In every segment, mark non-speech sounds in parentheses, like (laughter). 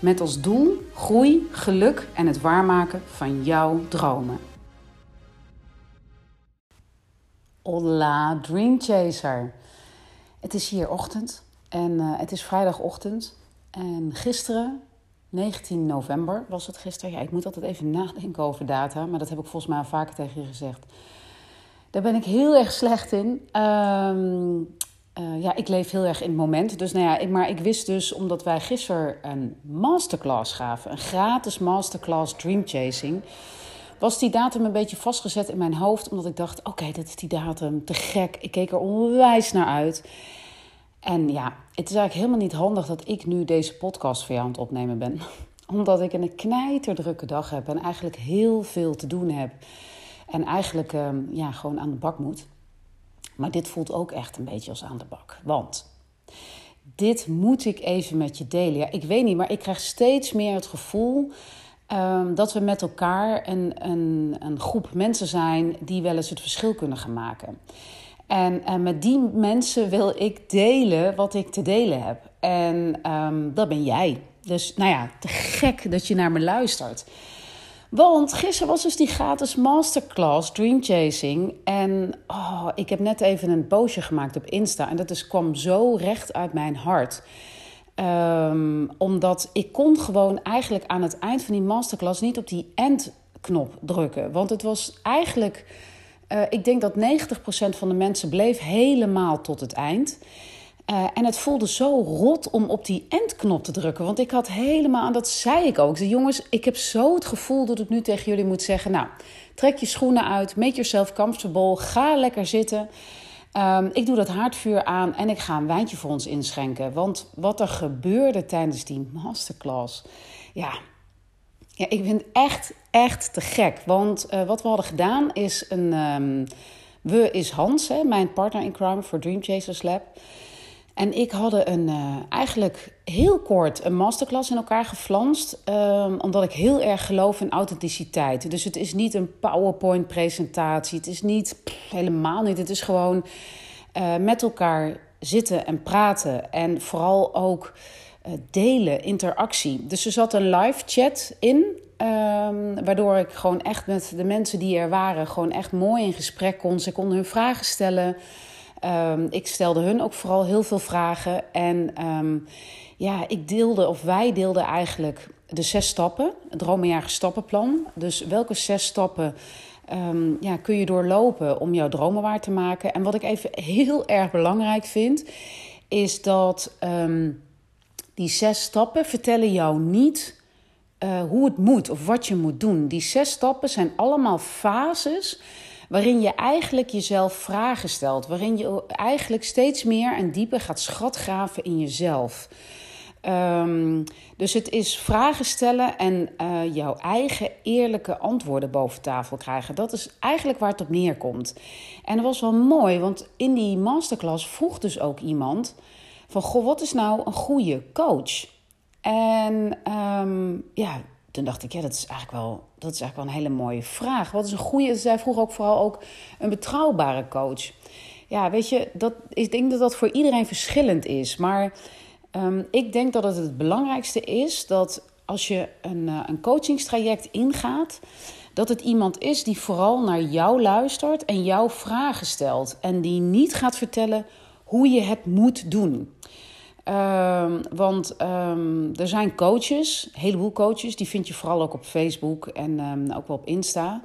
Met als doel groei, geluk en het waarmaken van jouw dromen. Hola, Dream Chaser. Het is hier ochtend en uh, het is vrijdagochtend. En gisteren, 19 november was het gisteren. Ja, ik moet altijd even (laughs) nadenken over data, maar dat heb ik volgens mij al vaker tegen je gezegd. Daar ben ik heel erg slecht in. Um, uh, ja, ik leef heel erg in het moment. Dus nou ja, ik, maar ik wist dus, omdat wij gisteren een masterclass gaven, een gratis masterclass Dream Chasing, was die datum een beetje vastgezet in mijn hoofd. Omdat ik dacht, oké, dat is die datum, te gek. Ik keek er onwijs naar uit. En ja, het is eigenlijk helemaal niet handig dat ik nu deze podcast voor jou aan het opnemen ben. (laughs) Omdat ik een knijterdrukke dag heb en eigenlijk heel veel te doen heb. En eigenlijk uh, ja, gewoon aan de bak moet. Maar dit voelt ook echt een beetje als aan de bak. Want dit moet ik even met je delen. Ja, ik weet niet, maar ik krijg steeds meer het gevoel um, dat we met elkaar een, een, een groep mensen zijn die wel eens het verschil kunnen gaan maken. En, met die mensen wil ik delen wat ik te delen heb. En um, dat ben jij. Dus nou ja, te gek dat je naar me luistert. Want gisteren was dus die gratis masterclass Dream Chasing. En oh, ik heb net even een postje gemaakt op Insta. En dat is, kwam zo recht uit mijn hart. Um, omdat ik kon gewoon eigenlijk aan het eind van die masterclass niet op die end-knop drukken. Want het was eigenlijk... Uh, ik denk dat 90% van de mensen bleef helemaal tot het eind. Uh, en het voelde zo rot om op die endknop te drukken. Want ik had helemaal, en dat zei ik ook. De jongens, ik heb zo het gevoel dat ik nu tegen jullie moet zeggen: Nou, trek je schoenen uit, make yourself comfortable, ga lekker zitten. Um, ik doe dat haardvuur aan en ik ga een wijntje voor ons inschenken. Want wat er gebeurde tijdens die masterclass, ja, ja ik vind het echt, echt te gek. Want uh, wat we hadden gedaan is een. Um, we is Hans, hè, mijn partner in crime voor Dream Chasers Lab. En ik hadden een, uh, eigenlijk heel kort een masterclass in elkaar geflanst. Um, omdat ik heel erg geloof in authenticiteit. Dus het is niet een PowerPoint-presentatie. Het is niet, helemaal niet. Het is gewoon uh, met elkaar zitten en praten. En vooral ook uh, delen, interactie. Dus er zat een live chat in. Um, waardoor ik gewoon echt met de mensen die er waren... gewoon echt mooi in gesprek kon. Ze konden hun vragen stellen... Um, ik stelde hun ook vooral heel veel vragen. En um, ja, ik deelde, of wij deelden eigenlijk de zes stappen, het dromenjager stappenplan. Dus welke zes stappen um, ja, kun je doorlopen om jouw dromen waar te maken? En wat ik even heel erg belangrijk vind, is dat die zes stappen vertellen jou niet uh, hoe het moet of wat je moet doen. Die zes stappen zijn allemaal fases waarin je eigenlijk jezelf vragen stelt, waarin je eigenlijk steeds meer en dieper gaat schatgraven in jezelf. Um, dus het is vragen stellen en uh, jouw eigen eerlijke antwoorden boven tafel krijgen. Dat is eigenlijk waar het op neerkomt. En dat was wel mooi, want in die masterclass vroeg dus ook iemand van... Goh, wat is nou een goede coach? En um, ja, toen dacht ik, ja, dat is eigenlijk wel, dat is eigenlijk wel een hele mooie vraag. Wat is een goede, zij vroeg ook vooral ook een betrouwbare coach. Ja, weet je, dat, ik denk dat dat voor iedereen verschillend is. Maar um, ik denk dat het het belangrijkste is dat als je een, uh, een coachingstraject ingaat, dat het iemand is die vooral naar jou luistert en jouw vragen stelt. En die niet gaat vertellen hoe je het moet doen. Um, want um, er zijn coaches, een heleboel coaches, die vind je vooral ook op Facebook en um, ook wel op Insta.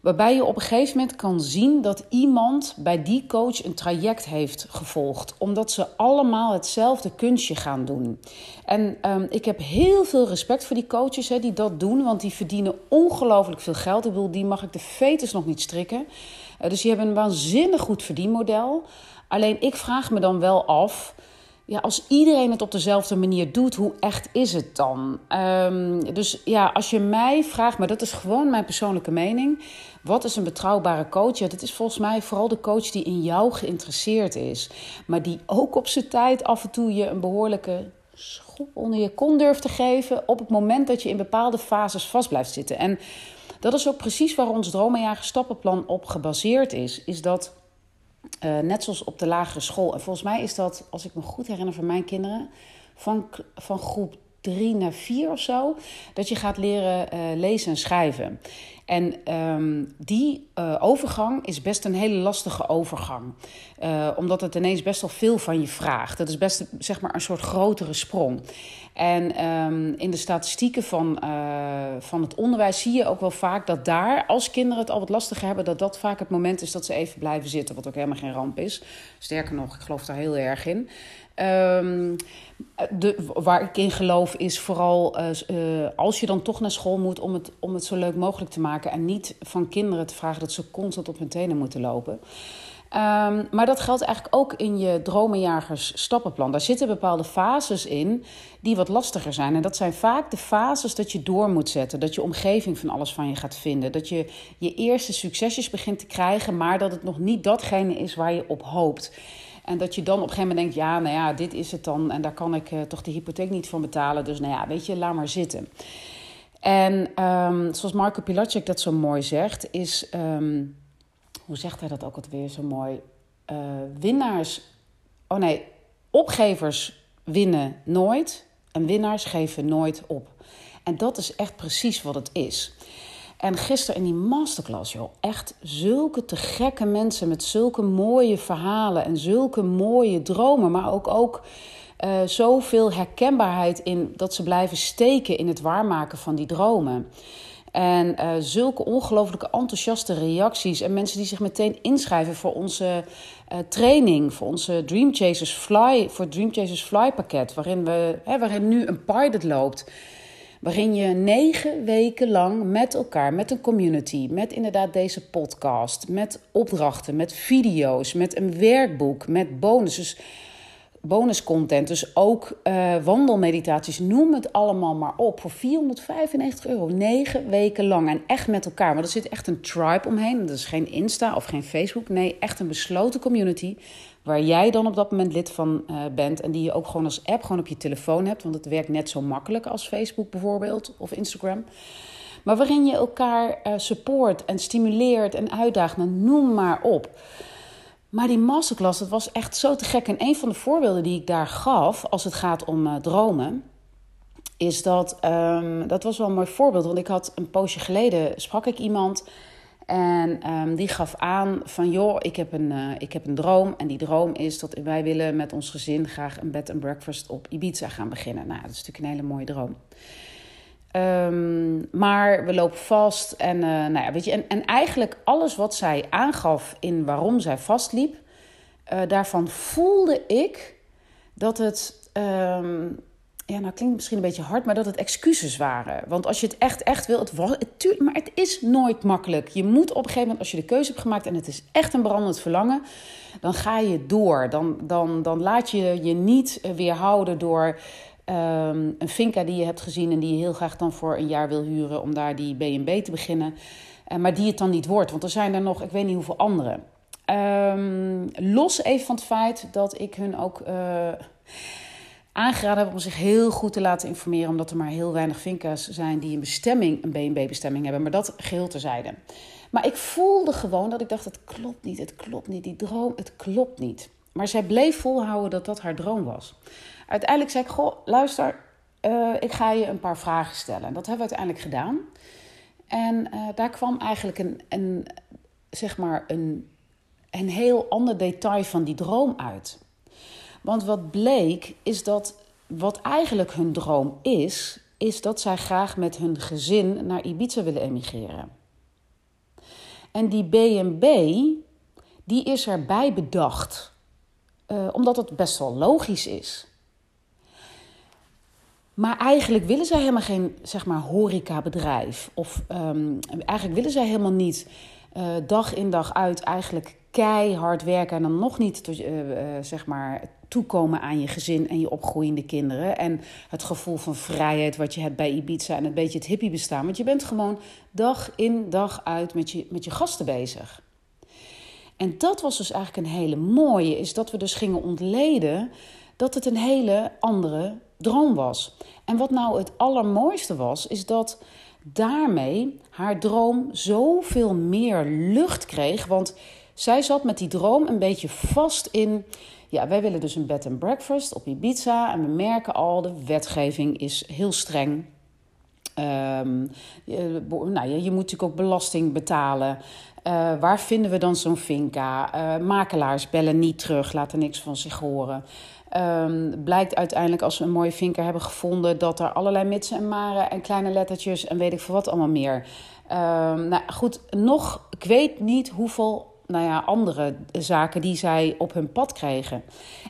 Waarbij je op een gegeven moment kan zien dat iemand bij die coach een traject heeft gevolgd. Omdat ze allemaal hetzelfde kunstje gaan doen. En ik heb heel veel respect voor die coaches hè, die dat doen, want die verdienen ongelooflijk veel geld. Ik bedoel, die mag ik de fetus nog niet strikken. Uh, dus die hebben een waanzinnig goed verdienmodel. Alleen ik vraag me dan wel af ja, als iedereen het op dezelfde manier doet, hoe echt is het dan? Ehm, dus ja, als je mij vraagt, maar dat is gewoon mijn persoonlijke mening. Wat is een betrouwbare coach? Ja, dat is volgens mij vooral de coach die in jou geïnteresseerd is. Maar die ook op zijn tijd af en toe je een behoorlijke schop onder je kon durft te geven. op het moment dat je in bepaalde fases vast blijft zitten. En dat is ook precies waar ons Dromenjager Stappenplan op gebaseerd is. Is dat uh, net zoals op de lagere school. En volgens mij is dat, als ik me goed herinner van mijn kinderen, van, van groep drie naar vier of zo, dat je gaat leren uh, lezen en schrijven. En um, die uh, overgang is best een hele lastige overgang. Uh, omdat het ineens best wel veel van je vraagt. Dat is best zeg maar een soort grotere sprong. En um, in de statistieken van, van het onderwijs zie je ook wel vaak dat daar, als kinderen het al wat lastiger hebben, dat dat vaak het moment is dat ze even blijven zitten. Wat ook helemaal geen ramp is. Sterker nog, ik geloof daar heel erg in. Um, de, waar ik in geloof is vooral uh, uh, als je dan toch naar school moet om het, om het zo leuk mogelijk te maken. En niet van kinderen te vragen dat ze constant op hun tenen moeten lopen. Um, maar dat geldt eigenlijk ook in je dromenjagers stappenplan. Daar zitten bepaalde fases in die wat lastiger zijn. En dat zijn vaak de fases dat je door moet zetten. Dat je omgeving van alles van je gaat vinden. Dat je je eerste succesjes begint te krijgen, maar dat het nog niet datgene is waar je op hoopt. En dat je dan op een gegeven moment denkt: ja, nou ja, dit is het dan. En daar kan ik uh, toch de hypotheek niet van betalen. Dus nou ja, weet je, laat maar zitten. En um, zoals Marco Pilacek dat zo mooi zegt, is. Um, hoe zegt hij dat ook alweer zo mooi? Uh, winnaars. Oh nee, opgevers winnen nooit. En winnaars geven nooit op. En dat is echt precies wat het is. En gisteren in die masterclass, joh, echt zulke te gekke mensen met zulke mooie verhalen en zulke mooie dromen, maar ook, ook uh, zoveel herkenbaarheid in dat ze blijven steken in het waarmaken van die dromen. En uh, zulke ongelooflijke enthousiaste reacties. En mensen die zich meteen inschrijven voor onze uh, training. Voor onze Dream Chasers Fly. Voor het Dream Chasers Fly pakket. Waarin, we, hè, waarin nu een pilot loopt. Waarin je negen weken lang met elkaar, met een community, met inderdaad deze podcast, met opdrachten, met video's, met een werkboek, met bonussen. Dus bonuscontent, dus ook uh, wandelmeditaties, noem het allemaal maar op. Voor 495 euro, negen weken lang en echt met elkaar. Maar er zit echt een tribe omheen. Dat is geen Insta of geen Facebook. Nee, echt een besloten community waar jij dan op dat moment lid van uh, bent en die je ook gewoon als app gewoon op je telefoon hebt, want het werkt net zo makkelijk als Facebook bijvoorbeeld of Instagram. Maar waarin je elkaar uh, support en stimuleert en uitdaagt, nou, noem maar op. Maar die masterclass, dat was echt zo te gek. En een van de voorbeelden die ik daar gaf, als het gaat om uh, dromen, is dat, um, dat was wel een mooi voorbeeld. Want ik had een poosje geleden, sprak ik iemand en um, die gaf aan van, joh, ik heb, een, uh, ik heb een droom. En die droom is dat wij willen met ons gezin graag een bed and breakfast op Ibiza gaan beginnen. Nou, dat is natuurlijk een hele mooie droom. Um, maar we lopen vast. En, uh, nou ja, weet je, en, en eigenlijk alles wat zij aangaf in waarom zij vastliep, uh, daarvan voelde ik dat het. Um, ja, nou klinkt misschien een beetje hard, maar dat het excuses waren. Want als je het echt, echt wil, het was, het, maar het is nooit makkelijk. Je moet op een gegeven moment, als je de keuze hebt gemaakt en het is echt een brandend verlangen, dan ga je door. Dan, dan, dan laat je je niet weerhouden door um, een finca die je hebt gezien en die je heel graag dan voor een jaar wil huren om daar die B&B te beginnen. Uh, maar die het dan niet wordt, want er zijn er nog, ik weet niet hoeveel andere. Um, los even van het feit dat ik hun ook uh, aangeraden heb om zich heel goed te laten informeren, omdat er maar heel weinig finca's zijn die een bestemming, een B&B-bestemming hebben. Maar dat geheel terzijde. Maar ik voelde gewoon dat ik dacht, het klopt niet, het klopt niet, die droom, het klopt niet. Maar zij bleef volhouden dat dat haar droom was. Uiteindelijk zei ik: Goh, luister, uh, ik ga je een paar vragen stellen. En dat hebben we uiteindelijk gedaan. En uh, daar kwam eigenlijk een, een, zeg maar een, een heel ander detail van die droom uit. Want wat bleek is dat wat eigenlijk hun droom is, is dat zij graag met hun gezin naar Ibiza willen emigreren. En die B&B, die is erbij bedacht, uh, omdat het best wel logisch is. Maar eigenlijk willen zij helemaal geen zeg maar, horecabedrijf. Of um, eigenlijk willen zij helemaal niet uh, dag in dag uit eigenlijk keihard werken. En dan nog niet uh, zeg maar toekomen aan je gezin en je opgroeiende kinderen. En het gevoel van vrijheid wat je hebt bij Ibiza en een beetje het hippie bestaan. Want je bent gewoon dag in dag uit met je, met je gasten bezig. En dat was dus eigenlijk een hele mooie, is dat we dus gingen ontleden dat het een hele andere droom was. En wat nou het allermooiste was, is dat daarmee haar droom zoveel meer lucht kreeg. Want zij zat met die droom een beetje vast in. Ja, wij willen dus een bed and breakfast op Ibiza. En we merken al, de wetgeving is heel streng. Um, je, nou, je, moet natuurlijk ook belasting betalen. Uh, waar vinden we dan zo'n finca? Uh, makelaars bellen niet terug, laten niks van zich horen. Um, blijkt uiteindelijk als we een mooie vinker hebben gevonden dat er allerlei mitsen en maren en kleine lettertjes en weet ik veel wat allemaal meer. Um, nou goed, nog, ik weet niet hoeveel nou ja, andere zaken die zij op hun pad kregen.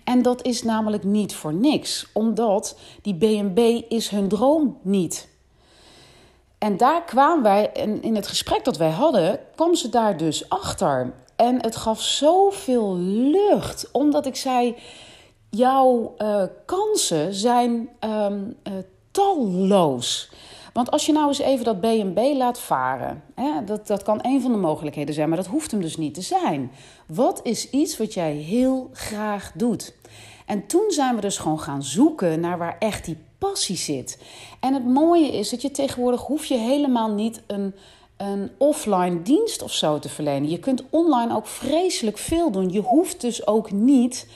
En dat is namelijk niet voor niks, omdat die B&B is hun droom niet. En daar kwamen wij, en in het gesprek dat wij hadden, kwam ze daar dus achter. En het gaf zoveel lucht, omdat ik zei: Jouw uh, kansen zijn um, uh, talloos. Want als je nou eens even dat B&B laat varen, hè, dat, dat kan een van de mogelijkheden zijn, maar dat hoeft hem dus niet te zijn. Wat is iets wat jij heel graag doet? En toen zijn we dus gewoon gaan zoeken naar waar echt die passie zit. En het mooie is dat je tegenwoordig hoef je helemaal niet een, een offline dienst of zo te verlenen. Je kunt online ook vreselijk veel doen. Je hoeft dus ook niet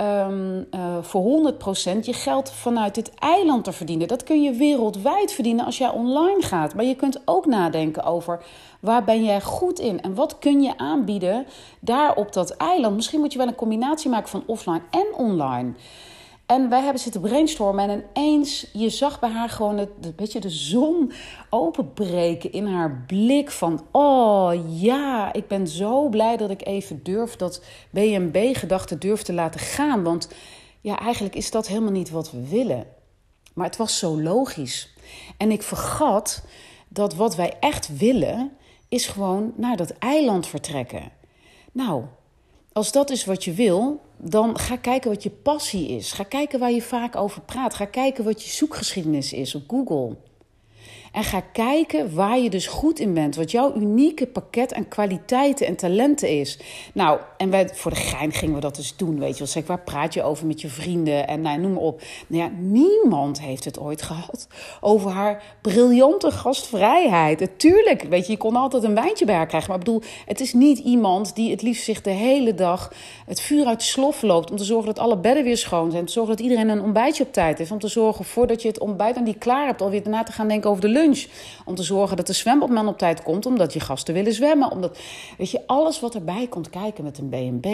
um, voor 100% je geld vanuit dit eiland te verdienen. Dat kun je wereldwijd verdienen als jij online gaat. Maar je kunt ook nadenken over waar ben jij goed in en wat kun je aanbieden daar op dat eiland. Misschien moet je wel een combinatie maken van offline en online. En wij hebben zitten brainstormen en ineens, je zag bij haar gewoon het, een beetje de zon openbreken in haar blik van, oh ja, ik ben zo blij dat ik even durf dat B&B-gedachte durf te laten gaan. Want ja, eigenlijk is dat helemaal niet wat we willen. Maar het was zo logisch. En ik vergat dat wat wij echt willen, is gewoon naar dat eiland vertrekken. Nou, als dat is wat je wil, dan ga kijken wat je passie is. Ga kijken waar je vaak over praat. Ga kijken wat je zoekgeschiedenis is op Google. En ga kijken waar je dus goed in bent. Wat jouw unieke pakket aan kwaliteiten en talenten is. Nou, en wij, voor de gein gingen we dat dus doen. Weet je wel, zeg, waar praat je over met je vrienden? En nou, noem maar op. Nou ja, niemand heeft het ooit gehad over haar briljante gastvrijheid. Natuurlijk, weet je, je kon altijd een wijntje bij haar krijgen. Maar ik bedoel, het is niet iemand die het liefst zich de hele dag het vuur uit slof loopt. Om te zorgen dat alle bedden weer schoon zijn. Om te zorgen dat iedereen een ontbijtje op tijd heeft. Om te zorgen voordat je het ontbijt aan die klaar hebt, alweer daarna te gaan denken over de Om te zorgen dat de zwembadman op tijd komt, omdat je gasten willen zwemmen. Omdat, weet je, alles wat erbij komt kijken met een B&B.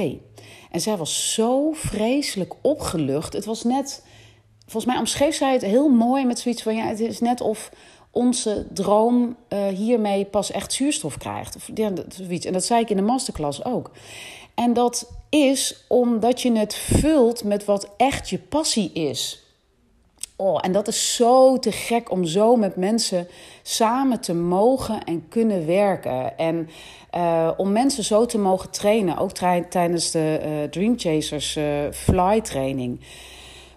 En zij was zo vreselijk opgelucht. Het was net, volgens mij omschreef zij het heel mooi met zoiets van, ja, het is net of onze droom uh, hiermee pas echt zuurstof krijgt. Of, zoiets. En dat zei ik in de masterclass ook. En dat is omdat je het vult met wat echt je passie is. Oh, en dat is zo te gek om zo met mensen samen te mogen en kunnen werken. En uh, om mensen zo te mogen trainen, ook tijdens de uh, Dream Chasers uh, fly training.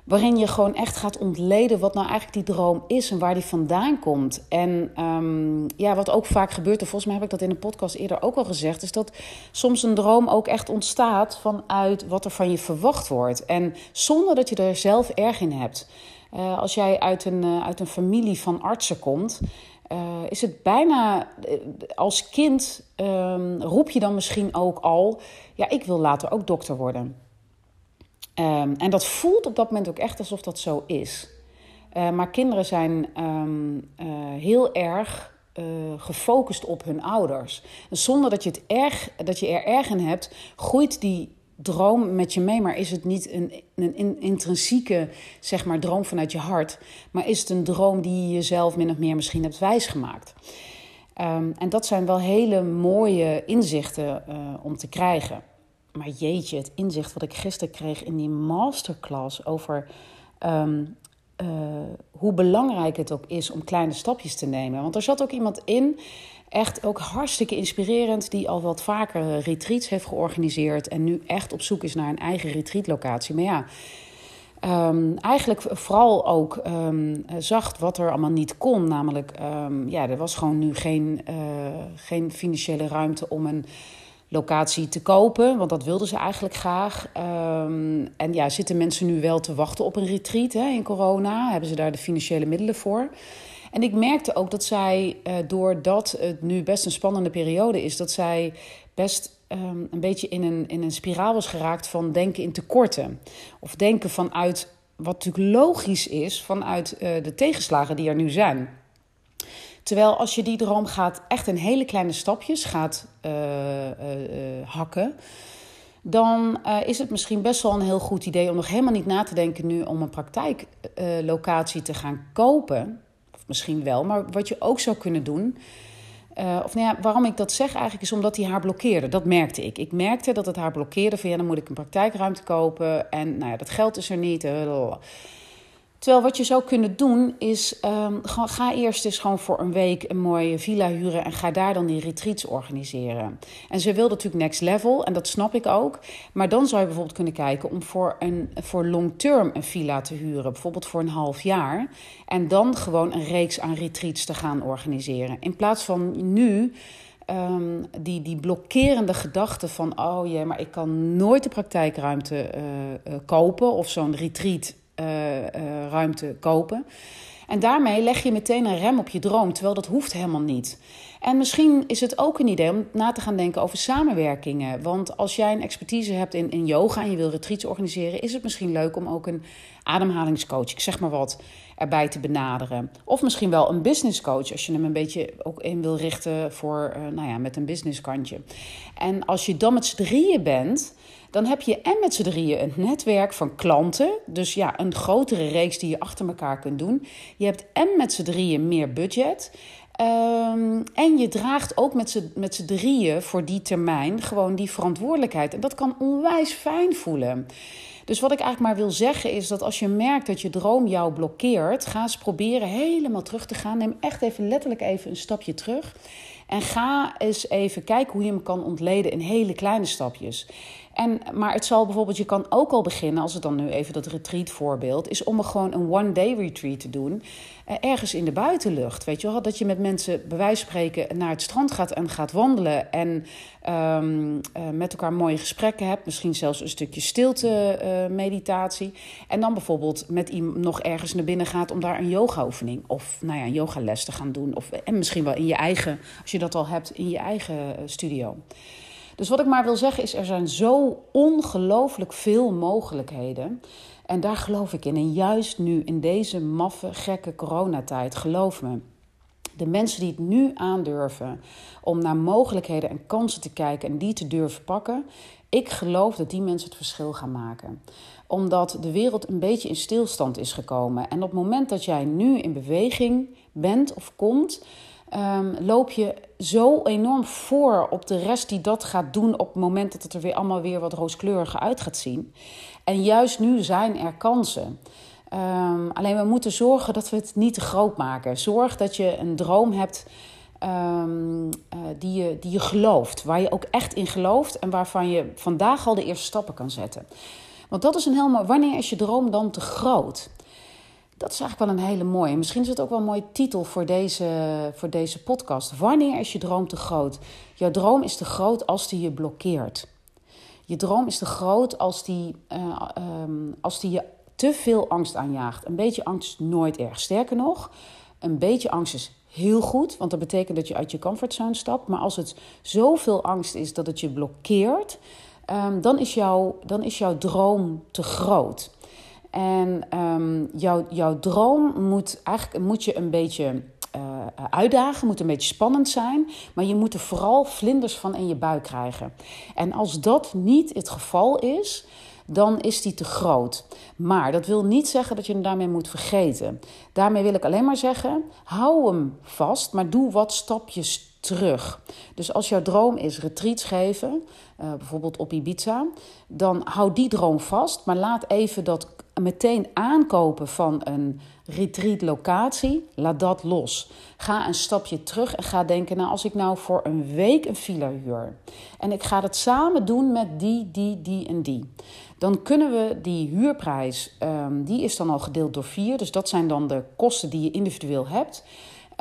Waarin je gewoon echt gaat ontleden wat nou eigenlijk die droom is en waar die vandaan komt. En um, ja, wat ook vaak gebeurt, en volgens mij heb ik dat in een podcast eerder ook al gezegd, is dat soms een droom ook echt ontstaat vanuit wat er van je verwacht wordt. En zonder dat je er zelf erg in hebt. Uh, als jij uit een, uh, uit een familie van artsen komt, uh, is het bijna als kind um, roep je dan misschien ook al: ja, ik wil later ook dokter worden. Um, en dat voelt op dat moment ook echt alsof dat zo is. maar kinderen zijn um, heel erg gefocust op hun ouders. En zonder dat je, het erg, dat je er erg in hebt, groeit die droom met je mee, maar is het niet een, een intrinsieke zeg maar, droom vanuit je hart, maar is het een droom die je jezelf min of meer misschien hebt wijsgemaakt. Um, en dat zijn wel hele mooie inzichten uh, om te krijgen. Maar jeetje, het inzicht wat ik gisteren kreeg in die masterclass over um, uh, hoe belangrijk het ook is om kleine stapjes te nemen. Want er zat ook iemand in Echt ook hartstikke inspirerend. Die al wat vaker retreats heeft georganiseerd. En nu echt op zoek is naar een eigen retreatlocatie. Maar ja, um, eigenlijk vooral ook um, wat er allemaal niet kon. Namelijk, um, ja, er was gewoon nu geen, uh, geen financiële ruimte om een locatie te kopen. Want dat wilden ze eigenlijk graag. en ja, zitten mensen nu wel te wachten op een retreat hè, in corona? Hebben ze daar de financiële middelen voor? En ik merkte ook dat zij, uh, doordat het nu best een spannende periode is, dat zij best um, een beetje in een, in een spiraal was geraakt van denken in tekorten. Of denken vanuit, wat natuurlijk logisch is, vanuit uh, de tegenslagen die er nu zijn. Terwijl als je die droom gaat echt in hele kleine stapjes gaat uh, hakken dan is het misschien best wel een heel goed idee om nog helemaal niet na te denken nu om een praktijklocatie te gaan kopen misschien wel. Maar wat je ook zou kunnen doen. Uh, of nou ja, waarom ik dat zeg eigenlijk is omdat hij haar blokkeerde. Dat merkte ik. Ik merkte dat het haar blokkeerde van ja, dan moet ik een praktijkruimte kopen. En nou ja, dat geld is er niet. Terwijl wat je zou kunnen doen is, um, ga eerst eens gewoon voor een week een mooie villa huren en ga daar dan die retreats organiseren. En ze wil natuurlijk next level en dat snap ik ook. Maar dan zou je bijvoorbeeld kunnen kijken om voor, een, voor long term een villa te huren, bijvoorbeeld voor een half jaar. En dan gewoon een reeks aan retreats te gaan organiseren. In plaats van nu. Um, die, die blokkerende gedachte van: oh jee, maar ik kan nooit de praktijkruimte uh, uh, kopen of zo'n retreat ruimte kopen. En daarmee leg je meteen een rem op je droom, terwijl dat hoeft helemaal niet. En misschien is het ook een idee om na te gaan denken over samenwerkingen. Want als jij een expertise hebt in, in yoga en je wil retreats organiseren, is het misschien leuk om ook een ademhalingscoach, zeg maar wat, erbij te benaderen. Of misschien wel een business coach, als je hem een beetje ook in wil richten voor, uh, nou ja, met een businesskantje. En als je dan met z'n drieën bent, dan heb je en met z'n drieën een netwerk van klanten. Dus ja, een grotere reeks die je achter elkaar kunt doen. Je hebt en met z'n drieën meer budget. Um, en je draagt ook met z'n drieën voor die termijn gewoon die verantwoordelijkheid. En dat kan onwijs fijn voelen. Dus wat ik eigenlijk maar wil zeggen is dat als je merkt dat je droom jou blokkeert, ga eens proberen helemaal terug te gaan. Neem echt even letterlijk even een stapje terug. En ga eens even kijken hoe je hem kan ontleden in hele kleine stapjes. En, maar het zal bijvoorbeeld, je kan ook al beginnen, als het dan nu even dat retreat voorbeeld, is om er gewoon een one-day retreat te doen. Eh, ergens in de buitenlucht. Weet je wel, dat je met mensen, bij wijze van spreken, naar het strand gaat en gaat wandelen. En um, uh, met elkaar mooie gesprekken hebt. Misschien zelfs een stukje stilte-meditatie. Uh, en dan bijvoorbeeld met iemand nog ergens naar binnen gaat om daar een yoga-oefening of nou ja, een yogales te gaan doen. Of, en misschien wel in je eigen, als je dat al hebt, in je eigen eh, studio. Dus wat ik maar wil zeggen is, er zijn zo ongelooflijk veel mogelijkheden. En daar geloof ik in. En juist nu, in deze maffe, gekke coronatijd, geloof me. De mensen die het nu aandurven om naar mogelijkheden en kansen te kijken en die te durven pakken, ik geloof dat die mensen het verschil gaan maken. Omdat de wereld een beetje in stilstand is gekomen. En op het moment dat jij nu in beweging bent of komt, um, loop je zo enorm voor op de rest die dat gaat doen op het moment dat het er weer allemaal weer wat rooskleuriger uit gaat zien. En juist nu zijn er kansen. Um, alleen we moeten zorgen dat we het niet te groot maken. Zorg dat je een droom hebt um, uh, die, je, die je gelooft, waar je ook echt in gelooft en waarvan je vandaag al de eerste stappen kan zetten. Want dat is een mooi. Wanneer is je droom dan te groot? Dat is eigenlijk wel een hele mooie. Misschien is het ook wel een mooie titel voor deze, voor deze podcast. Wanneer is je droom te groot? Jouw droom is te groot als die je blokkeert. Je droom is te groot als die, uh, um, als die je te veel angst aanjaagt. Een beetje angst is nooit erg. Sterker nog, een beetje angst is heel goed, want dat betekent dat je uit je comfortzone stapt. Maar als het zoveel angst is dat het je blokkeert, um, dan, is jouw, dan is jouw droom te groot. En um, jouw, jouw droom moet eigenlijk moet je een beetje uh, uitdagen, moet een beetje spannend zijn, maar je moet er vooral vlinders van in je buik krijgen. En als dat niet het geval is, dan is die te groot. Maar dat wil niet zeggen dat je hem daarmee moet vergeten. Daarmee wil ik alleen maar zeggen: hou hem vast, maar doe wat stapjes terug. Dus als jouw droom is retreats geven, uh, bijvoorbeeld op Ibiza, dan hou die droom vast, maar laat even dat meteen aankopen van een retreat locatie, laat dat los. Ga een stapje terug en ga denken, nou als ik nou voor een week een villa huur en ik ga dat samen doen met die, die, die en die, dan kunnen we die huurprijs, um, die is dan al gedeeld door vier, dus dat zijn dan de kosten die je individueel hebt.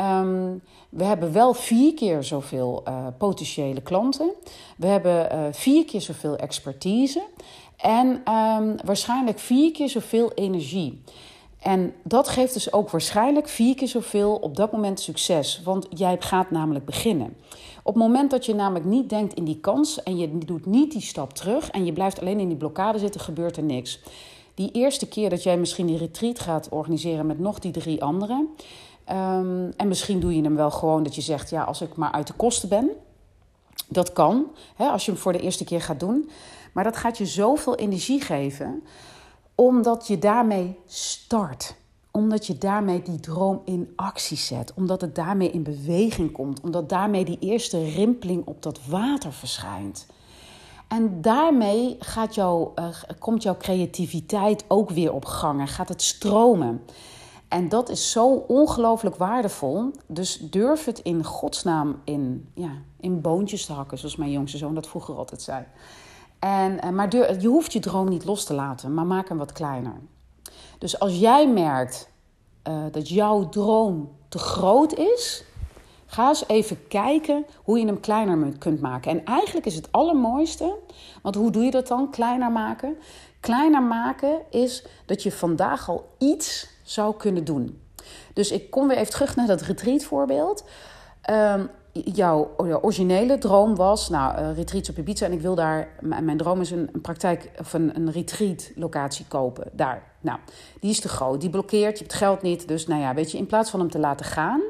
Um, we hebben wel vier keer zoveel uh, potentiële klanten. We hebben uh, vier keer zoveel expertise. En um, waarschijnlijk vier keer zoveel energie. En dat geeft dus ook waarschijnlijk vier keer zoveel op dat moment succes. Want jij gaat namelijk beginnen. Op het moment dat je namelijk niet denkt in die kans en je doet niet die stap terug en je blijft alleen in die blokkade zitten, gebeurt er niks. Die eerste keer dat jij misschien die retreat gaat organiseren met nog die drie anderen. Um, en misschien doe je hem wel gewoon dat je zegt: ja, als ik maar uit de kosten ben. Dat kan, hè, als je hem voor de eerste keer gaat doen. Maar dat gaat je zoveel energie geven, omdat je daarmee start. Omdat je daarmee die droom in actie zet. Omdat het daarmee in beweging komt. Omdat daarmee die eerste rimpeling op dat water verschijnt. En daarmee gaat jou, uh, komt jouw creativiteit ook weer op gang en gaat het stromen. En dat is zo ongelooflijk waardevol. Dus durf het in godsnaam in, ja, in boontjes te hakken, zoals mijn jongste zoon dat vroeger altijd zei. En, eh, maar je hoeft je droom niet los te laten, maar maak hem wat kleiner. Dus als jij merkt uh, dat jouw droom te groot is, ga eens even kijken hoe je hem kleiner kunt maken. En eigenlijk is het allermooiste, want hoe doe je dat dan, kleiner maken? Kleiner maken is dat je vandaag al iets zou kunnen doen. Dus ik kom weer even terug naar dat retreat voorbeeld. Um, jouw, originele droom was, nou, uh, retreats op Ibiza en ik wil daar, mijn droom is een, een praktijk of een, een retreat locatie kopen, daar. Nou, die is te groot, die blokkeert, je hebt geld niet, dus nou ja, weet je, in plaats van hem te laten gaan,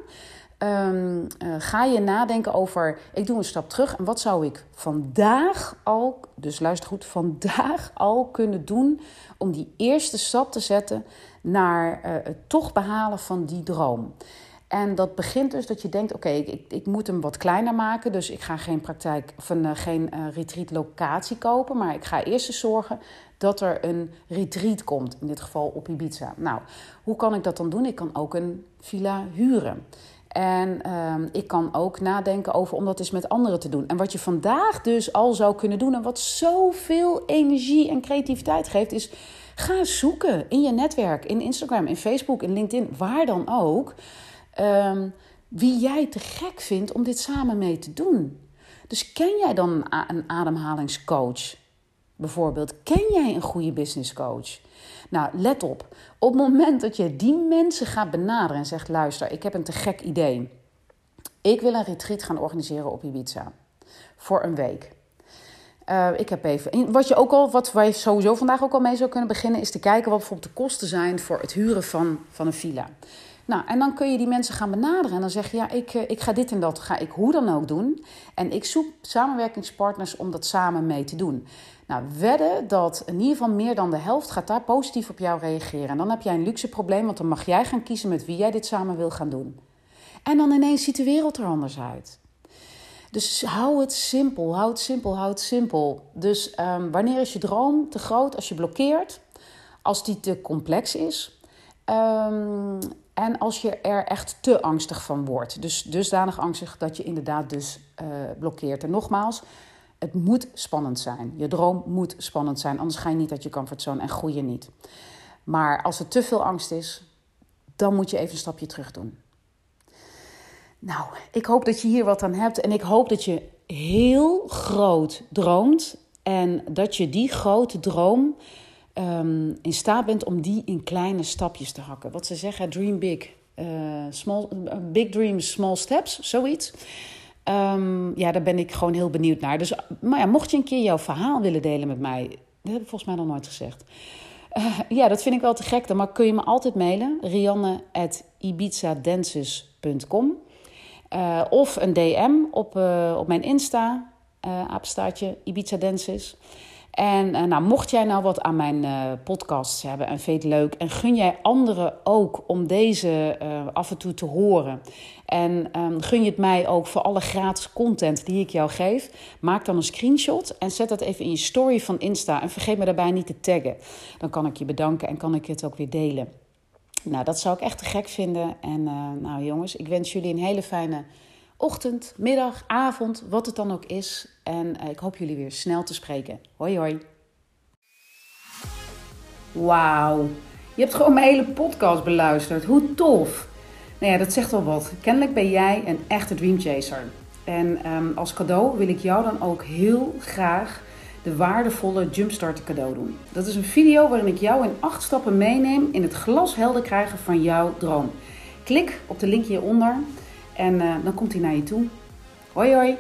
um, uh, ga je nadenken over, ik doe een stap terug en wat zou ik vandaag al, dus luister goed, vandaag al kunnen doen om die eerste stap te zetten naar uh, het toch behalen van die droom. En dat begint dus dat je denkt: oké, ik, ik, moet hem wat kleiner maken. Dus ik ga geen praktijk of een, uh, geen uh, retreat locatie kopen. Maar ik ga eerst eens zorgen dat er een retreat komt. In dit geval op Ibiza. Nou, hoe kan ik dat dan doen? Ik kan ook een villa huren. En uh, ik kan ook nadenken over om dat eens met anderen te doen. En wat je vandaag dus al zou kunnen doen en wat zoveel energie en creativiteit geeft, is ga zoeken in je netwerk, in Instagram, in Facebook, in LinkedIn, waar dan ook. Um, wie jij te gek vindt om dit samen mee te doen. Dus ken jij dan een ademhalingscoach? Bijvoorbeeld, ken jij een goede business coach? Nou, let op. Op het moment dat je die mensen gaat benaderen en zegt: luister, ik heb een te gek idee. Ik wil een retreat gaan organiseren op Ibiza. Voor een week. Uh, ik heb even. Wat je ook al, wat wij sowieso vandaag ook al mee zou kunnen beginnen, is te kijken wat bijvoorbeeld de kosten zijn voor het huren van, van een villa. Nou, en dan kun je die mensen gaan benaderen en dan zeg je, ja, ik, eh, ik ga dit en dat, ga ik hoe dan ook doen. En ik zoek samenwerkingspartners om dat samen mee te doen. Nou, wedden dat in ieder geval meer dan de helft gaat daar positief op jou reageren. En dan heb jij een luxe probleem, want dan mag jij gaan kiezen met wie jij dit samen wil gaan doen. En dan ineens ziet de wereld er anders uit. Dus hou het simpel, hou het simpel, hou het simpel. Dus um, wanneer is je droom te groot als je blokkeert? Als die te complex is. Um, en als je er echt te angstig van wordt. Dus dusdanig angstig dat je inderdaad dus uh, blokkeert. En nogmaals, het moet spannend zijn. Je droom moet spannend zijn. Anders ga je niet uit je comfortzone en groei je niet. Maar als er te veel angst is, dan moet je even een stapje terug doen. Nou, ik hoop dat je hier wat aan hebt. En ik hoop dat je heel groot droomt. En dat je die grote droom um, in staat bent om die in kleine stapjes te hakken. Wat ze zeggen, dream big. Uh, small, big dreams, small steps, zoiets. Um, ja, daar ben ik gewoon heel benieuwd naar. Dus maar ja, mocht je een keer jouw verhaal willen delen met mij, dat heb ik volgens mij nog nooit gezegd. Uh, ja, dat vind ik wel te gek. Dan kun je me altijd mailen. rianne.ibizadances.com uh, Of een DM op, op mijn Insta, uh, apenstaartje Ibiza Dances. En uh, nou, mocht jij nou wat aan mijn uh, podcasts hebben en vind het leuk... en gun jij anderen ook om deze uh, af en toe te horen... en um, gun je het mij ook voor alle gratis content die ik jou geef... maak dan een screenshot en zet dat even in je story van Insta... en vergeet me daarbij niet te taggen. Dan kan ik je bedanken en kan ik het ook weer delen. Nou, dat zou ik echt te gek vinden. En nou jongens, ik wens jullie een hele fijne ochtend, middag, avond, wat het dan ook is. En uh, ik hoop jullie weer snel te spreken. Hoi hoi. Wauw, je hebt gewoon mijn hele podcast beluisterd. Hoe tof. Nou ja, dat zegt wel wat. Kennelijk ben jij een echte dreamchaser. En um, als cadeau wil ik jou dan ook heel graag de waardevolle Jumpstart cadeau doen. Dat is een video waarin ik jou in acht stappen meeneem in het glashelder krijgen van jouw droom. Klik op de link hieronder en uh, dan komt hij naar je toe. Hoi hoi!